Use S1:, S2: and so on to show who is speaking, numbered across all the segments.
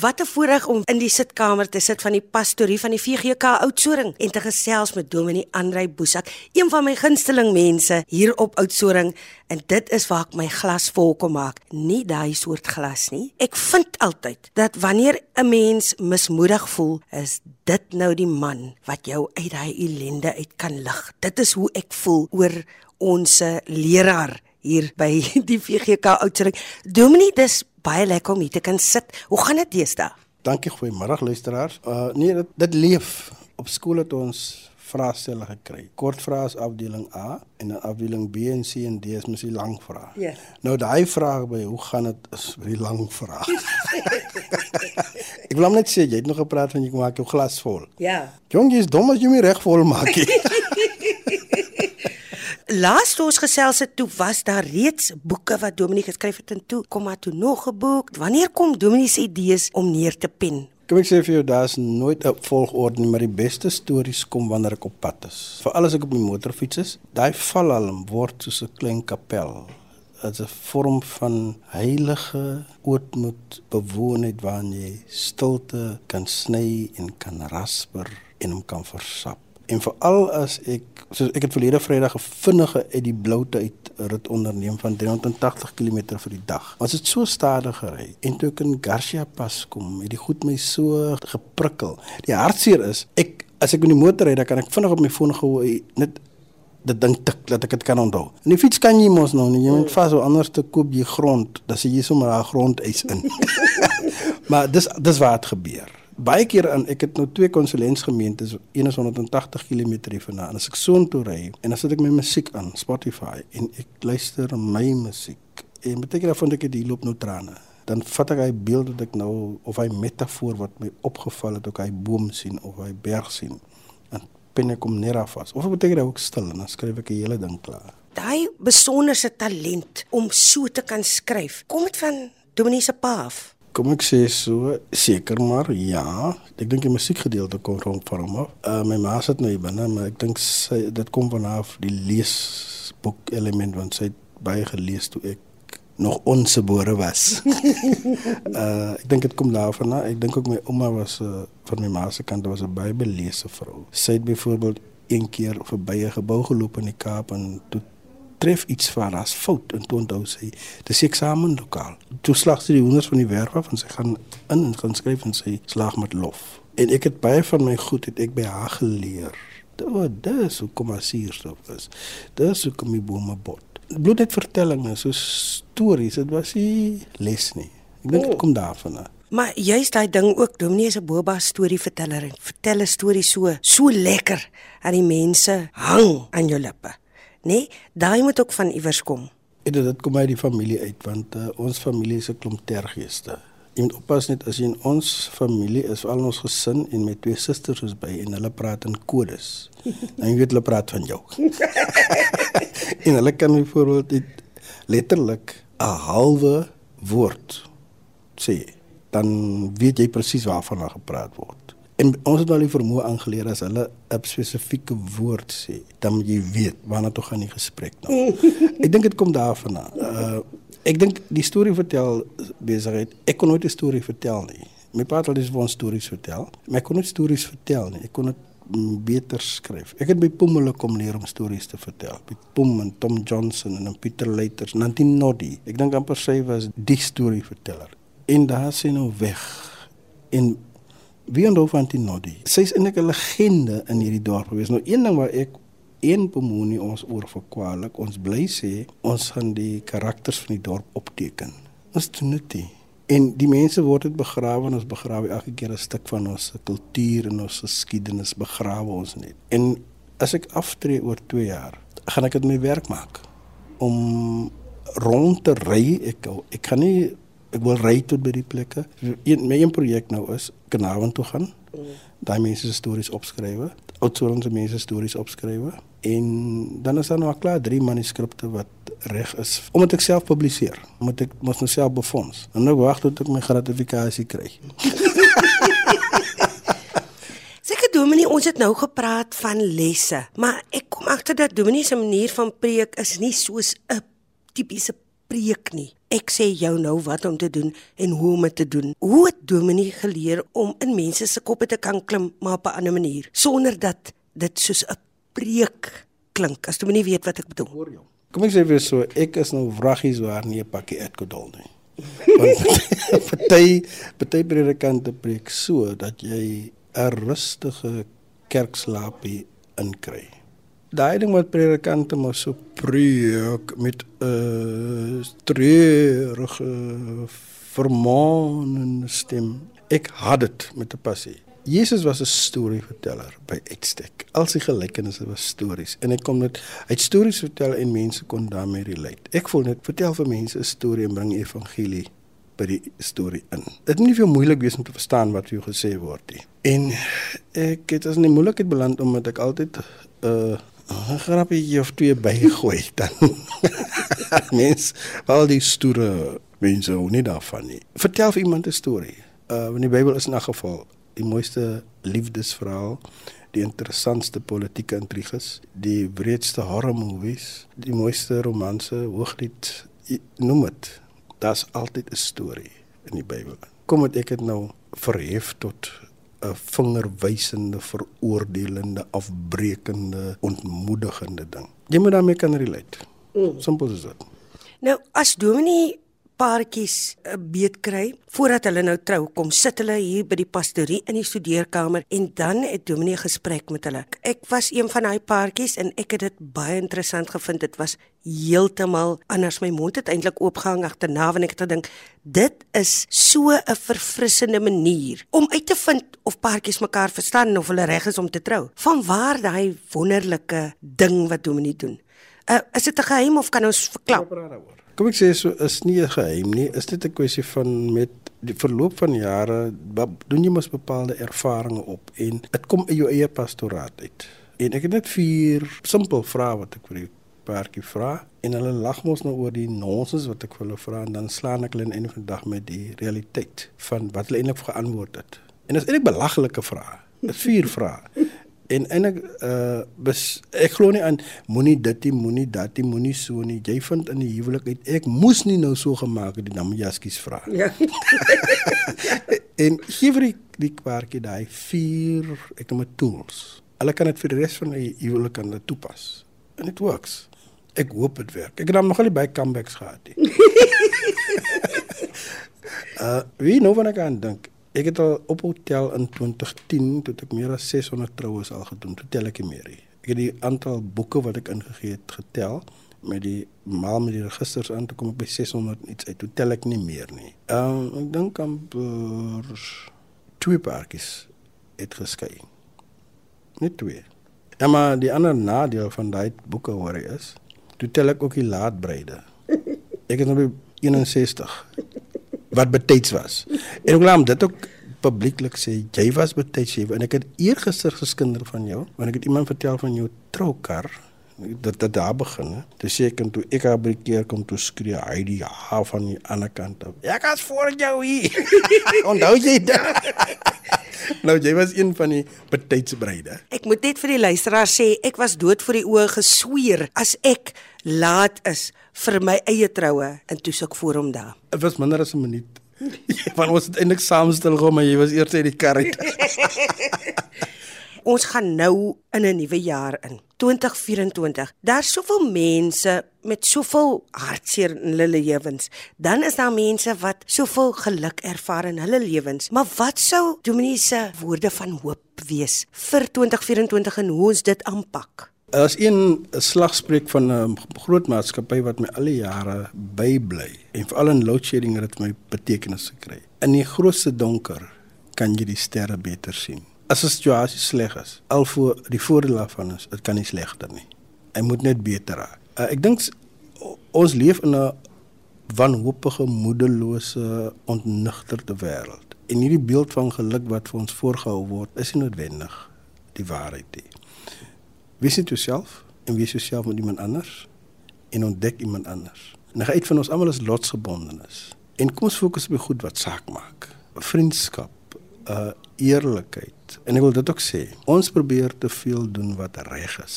S1: Wat 'n voorreg om in die sitkamer te sit van die pastorie van die VGK Oudtshoorn en te gesels met Dominee Andrei Boesak, een van my gunsteling mense hier op Oudtshoorn en dit is waar ek my glas vol kom maak, nie daai soort glas nie. Ek vind altyd dat wanneer 'n mens mismoedig voel, is dit nou die man wat jou uit daai ellende uit kan lig. Dit is hoe ek voel oor ons leraar hier by die VGK Oudtshoorn. Dominee, dis baie lekker om hier te kan sit. Hoe gaan dit deesdae?
S2: Dankie, goeiemôre luisteraars. Uh nee, dit, dit leef. Op skool het ons vraestelle gekry. Kort vrae is afdeling A en dan afdeling B en C en D is mos die lang vrae.
S1: Ja.
S2: Nou daai vraag by hoe gaan dit is die lang vraag. ek wil net sê jy het nog gepraat van jy maak jou glas vol.
S1: Ja.
S2: Jong, jy's dom as jy my reg vol maak.
S1: Laas toe ons gesels het, toe was daar reeds boeke wat Dominee geskryf het en toe kom maar toe nog 'n boek. Wanneer kom Dominee se idees om neer te pen?
S2: Kom ek sê vir jou, daar's nooit 'n volgorde nie, maar die beste stories kom wanneer ek op pad is. Veral as ek op my motorfiets is, daai valhalm word soos 'n klein kapel. Dit is 'n vorm van heilige ootmoed, bewoonheid waarin jy stilte kan sny en kan rasper en hom kan versap. En veral as ek soos ek het verlede Vrydag 'n vinnige uit die bloute uit rit onderneem van 380 km vir die dag. Ons het so stadig gery en toe ek in Garcia Pass kom, het die goed my so geprikkel. Die hartseer is, ek as ek met die motor ry, dan kan ek vinnig op my foon gou net dit ding tik dat ek dit kan onthou. En die fiets kan jy mos nou nie, jy moet vas so anders te koop jy grond, dan sê jy sommer daar grondeis in. maar dis dis wat gebeur baie keer aan ek het nou twee konsulentsgemeentes een is 180 km hiervandaan as ek soontoe ry en dan sit ek my musiek aan Spotify en ek luister my musiek en beteken dat vind ek dit loop nou trane. Dan vat ek hy beeld wat ek nou of hy metafoor wat my opgeval het ook hy boom sien of hy berg sien en pen ek hom net af vas. Of beteken dat ek stil en dan skryf ek 'n hele ding klaar.
S1: Daai besonderse talent om so te kan skryf kom dit van Dominee se pa af
S2: Kom ek sê so, seker maar ja. Ek dink die musiekgedeelte kom rond van hom af. Uh my ma sit nou hier binne, maar ek dink sy dit kom vanaf die leesboek element want sy het baie gelees toe ek nog ongebore was. uh ek dink dit kom daarvan. Ek dink ook my ouma was uh, van my ma se kant was 'n baie belese vrou. Sy het byvoorbeeld een keer verby 'n gebou geloop in die Kaap en toe tref iets van as fout en toe onthou sy dis eksamenlokaal toe slag sy die honders van die werf af en sy gaan in en gaan skryf en sy slag met lof. En ek het baie van my goed het ek by haar geleer. Dit dis hoe kom as hier so is. Dis hoe kom die bome bot. Bloed het vertellinge so stories dit was nie les nie. Ek dink dit oh. kom daarvan af.
S1: Maar jy's daai ding ook, Dominee is 'n boba storieverteller. Vertel 'n storie so, so lekker dat die mense hang aan jou lippe nê? Nee, daai moet ook van iewers kom.
S2: En dit kom uit die familie uit want uh, ons familie is 'n klomp tergeeste. Jy moet oppas net as jy in ons familie is, al ons gesin en my twee susters is by en hulle praat in kodes. Dan jy weet hulle praat van jou. en hulle kan byvoorbeeld letterlik 'n halwe woord sê, dan weet jy presies waarvan hulle gepraat word. En ons het al die vermoë aangeleer as hulle 'n spesifieke woord sê, dan moet jy weet waarna toe gaan die gesprek nou. ek dink dit kom daarvan af. Uh ek dink die storie vertel besigheid. Ek kon nooit 'n storie vertel nie. My pa het al dis van stories vertel, maar ek kon nooit stories vertel nie. Ek kon dit beter skryf. Ek het by Pommele kom leer om stories te vertel. By Pom en Tom Johnson en Pieter Leiters, Nantin Noddy. Ek dink amper sy was die storieverteller. En daar sien nou weg. En Wie onthou van Tinodi? Sy is eintlik 'n legende in hierdie dorp gewees. Nou een ding wat ek een bemoenie ons oor verkwalik, ons bly sê ons gaan die karakters van die dorp opteken. Ons doen dit. En die mense word dit begrawe en ons begrawe elke keer 'n stuk van ons kultuur en ons geskiedenis begrawe ons net. En as ek aftree oor 2 jaar, gaan ek dit my werk maak om rond te ry. Ek ek kan nie ek wil ry tot by die plekke. Een my een projek nou is Kanaal toe gaan. Daai mense se stories opskrywe. Oudtshoornse mense stories opskrywe en dan is daar nou al klaar drie manuskripte wat reg is om dit self publiseer. Moet ek mos nou self befonds. En nou wag tot ek my gratifikasie kry.
S1: Dominee, ons het nou gepraat van lesse, maar ek kom agter dat Dominee se manier van preek is nie soos 'n tipiese preek nie. Ek sê jou nou wat om te doen en hoe om dit te doen. Hoe het Dominee geleer om in mense se koppe te kan klim maar op 'n ander manier sonder dat dit soos 'n preek klink. As Dominee weet wat ek bedoel.
S2: Hoor jou. Kom ek sê vir so, ek is nou wraggies waar nie 'n pakkie etkodol nie. Want party party predikante preek so dat jy 'n rustige kerkslaapie inkry. Daai ding wat predikante maar so preek met 'n uh, treurige vermaanende stem. Ek haat dit met 'n passie. Jesus was 'n storieverteller by uitstek. Al sy gelykenisse was stories en hy kom net uit stories vertel en mense kon daarmee relate. Ek voel net vertel vir mense 'n storie en bring evangelie by die storie in. Dit moet nie veel moeilik wees om te verstaan wat vir jou gesê word nie. En ek het as 'n moeilikheid beland omdat ek altyd 'n uh, 'n grappie of twee bygooi dan. Mens, al die stoere mense hou nie daarvan nie. Vertel vir iemand 'n storie. Uh in die Bybel is in 'n geval die mooiste liefdesverhaal, die interessantste politieke intriges, die breedste horror movies, die mooiste romanse, hooglied, noem dit. Daar's altyd 'n storie in die Bybel. Kom dit ek het nou verhef tot 'n vingerwysende, veroordelende, afbreekende, ontmoedigende ding. Jy moet daarmee kan relate. Mm. Simpel is dit.
S1: Nou, as Dominee paartjies 'n beet kry voordat hulle nou trou kom sit hulle hier by die pastorie in die studeerkamer en dan het Dominee gesprek met hulle. Ek was een van daai paartjies en ek het dit baie interessant gevind. Dit was heeltemal anders. My mond het eintlik oopgehang agterna wanneer ek gedink dit is so 'n verfrissende manier om uit te vind of paartjies mekaar verstaan of hulle reg is om te trou. Van waar daai wonderlike ding wat Dominee doen. Uh, is dit 'n geheim of kan ons verklap?
S2: Kom ek sê so is nie 'n geheim nie, is dit 'n kwessie van met die verloop van jare doen jy mos bepaalde ervarings op en dit kom in jou eie pastoraat uit. En ek het net vier simpel vrae wat ek vir die paartjie vra en hulle lag mos nou oor die nonsens wat ek vir hulle vra en dan slaan ek hulle in 'n van dag met die realiteit van wat hulle eintlik geantwoord het. En dit is eintlik belaglike vrae. Dit vier vrae. En eintlik uh bes, ek glo nie aan moenie dit nie, moenie dat nie, moenie so nie. Jy vind in die huwelik uit ek moes nie nou so gemaak het die naam Jaskies vra. Ja. en gee vir die, die kwartjie daai vier ek noem tools. Hulle kan dit vir die res van die huwelik kan dit toepas. And it works. Ek hoop dit werk. Ek het dan nog al baie comebacks gehad. uh wie nou wanneer ek aan dink Ek het al op hotel in 2010 toe ek meer as 600 troues al gedoen. Toe tel ek nie meer nie. Ek het die aantal boeke wat ek ingegee het getel met die maal met die registers aan toe kom ek by 600 iets uit. Toe tel ek nie meer nie. Ehm um, ek dink amper twee paartjies het geskei. Net twee. Ja maar die ander nadeel van daai boeke hoor is, toe tel ek ook die laatbreide. Ek is nou by 61 wat betyds was. En ek laat dit ook publieklik sê jy was betyds en ek het eergister geskinder van jou want ek het iemand vertel van jou troukar dat dit daar begin het. Dis sê ek toe ek haar by keer kom toe skree hy die ha van die ander kant af. Ek was voor jou hier. Onthou jy dit? nou jy was een van die betyds bruide.
S1: Ek moet net vir die luisteraar sê ek was dood voor die oë gesweer as ek laat is vir my eie troue en toe suk voor hom daar.
S2: Dit was minder as 'n minuut. Want ons het eintlik saam stil gehou, maar jy was eers uit die kar uit.
S1: Ons gaan nou in 'n nuwe jaar in. 2024. Daar's soveel mense met soveel hartseer in hulle lewens. Dan is daar mense wat soveel geluk ervaar in hulle lewens. Maar wat sou Dominee se woorde van hoop wees vir 2024 en hoe ons dit aanpak?
S2: As een slagspreuk van 'n groot maatskappy wat my al die jare bybly en veral in load shedding het my betekenis gekry. In die grootste donker kan jy die sterre beter sien. As 'n situasie sleg is, al voor die voordeel daarvan is, dit kan nie slegter nie. Hy moet net beter raak. Uh, ek dink ons leef in 'n wanhoopige, moedelose, ontnugterde wêreld. En hierdie beeld van geluk wat vir ons voorgehou word, is nie noodwendig die waarheid nie. Wees dit jouself en wees jouself met iemand anders en ontdek iemand anders. En uit van ons almal is lotsgebondenes. En kom ons fokus op die goed wat saak maak. Vriendskap, uh eerlikheid. En ek wil dit ook sê, ons probeer te veel doen wat reg is,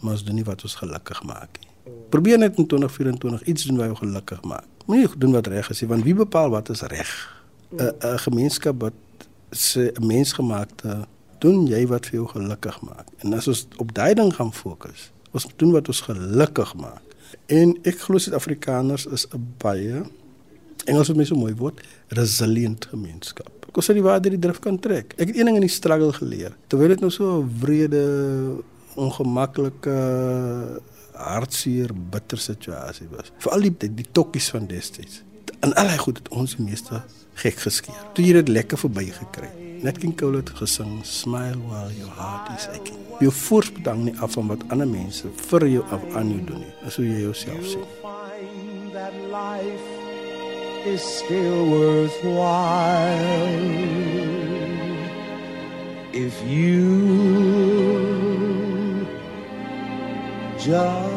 S2: maar ons doen nie wat ons gelukkig maak nie. Probeer net in 2024 iets doen wat jou gelukkig maak. Moenie doen wat reg is nie, want wie bepaal wat is reg? 'n 'n gemeenskap wat se mensgemaakte doen jy wat vir jou gelukkig maak. En as ons op daai ding gaan fokus, ons doen wat ons gelukkig maak. En ek glo Suid-Afrikaners is 'n baie Engels het my so mooi woord, resilient gemeenskap. Ek sê die waarde die drif kan trek. Ek het een ding in die struggle geleer. Terwyl dit nou so 'n wrede, ongemaklike, hartseer, bitter situasie was. Veral die die, tokkies van destyds. En al hy goed het ons meeste gek geskeer. Toe jy dit lekker verby gekry. Net King Cole het gesing Smile while your heart is aching. Jou voorsbedank nie af van wat ander mense vir jou af aan jou doen nie. Dis hoe jy jouself sien. Is still worthwhile. If you just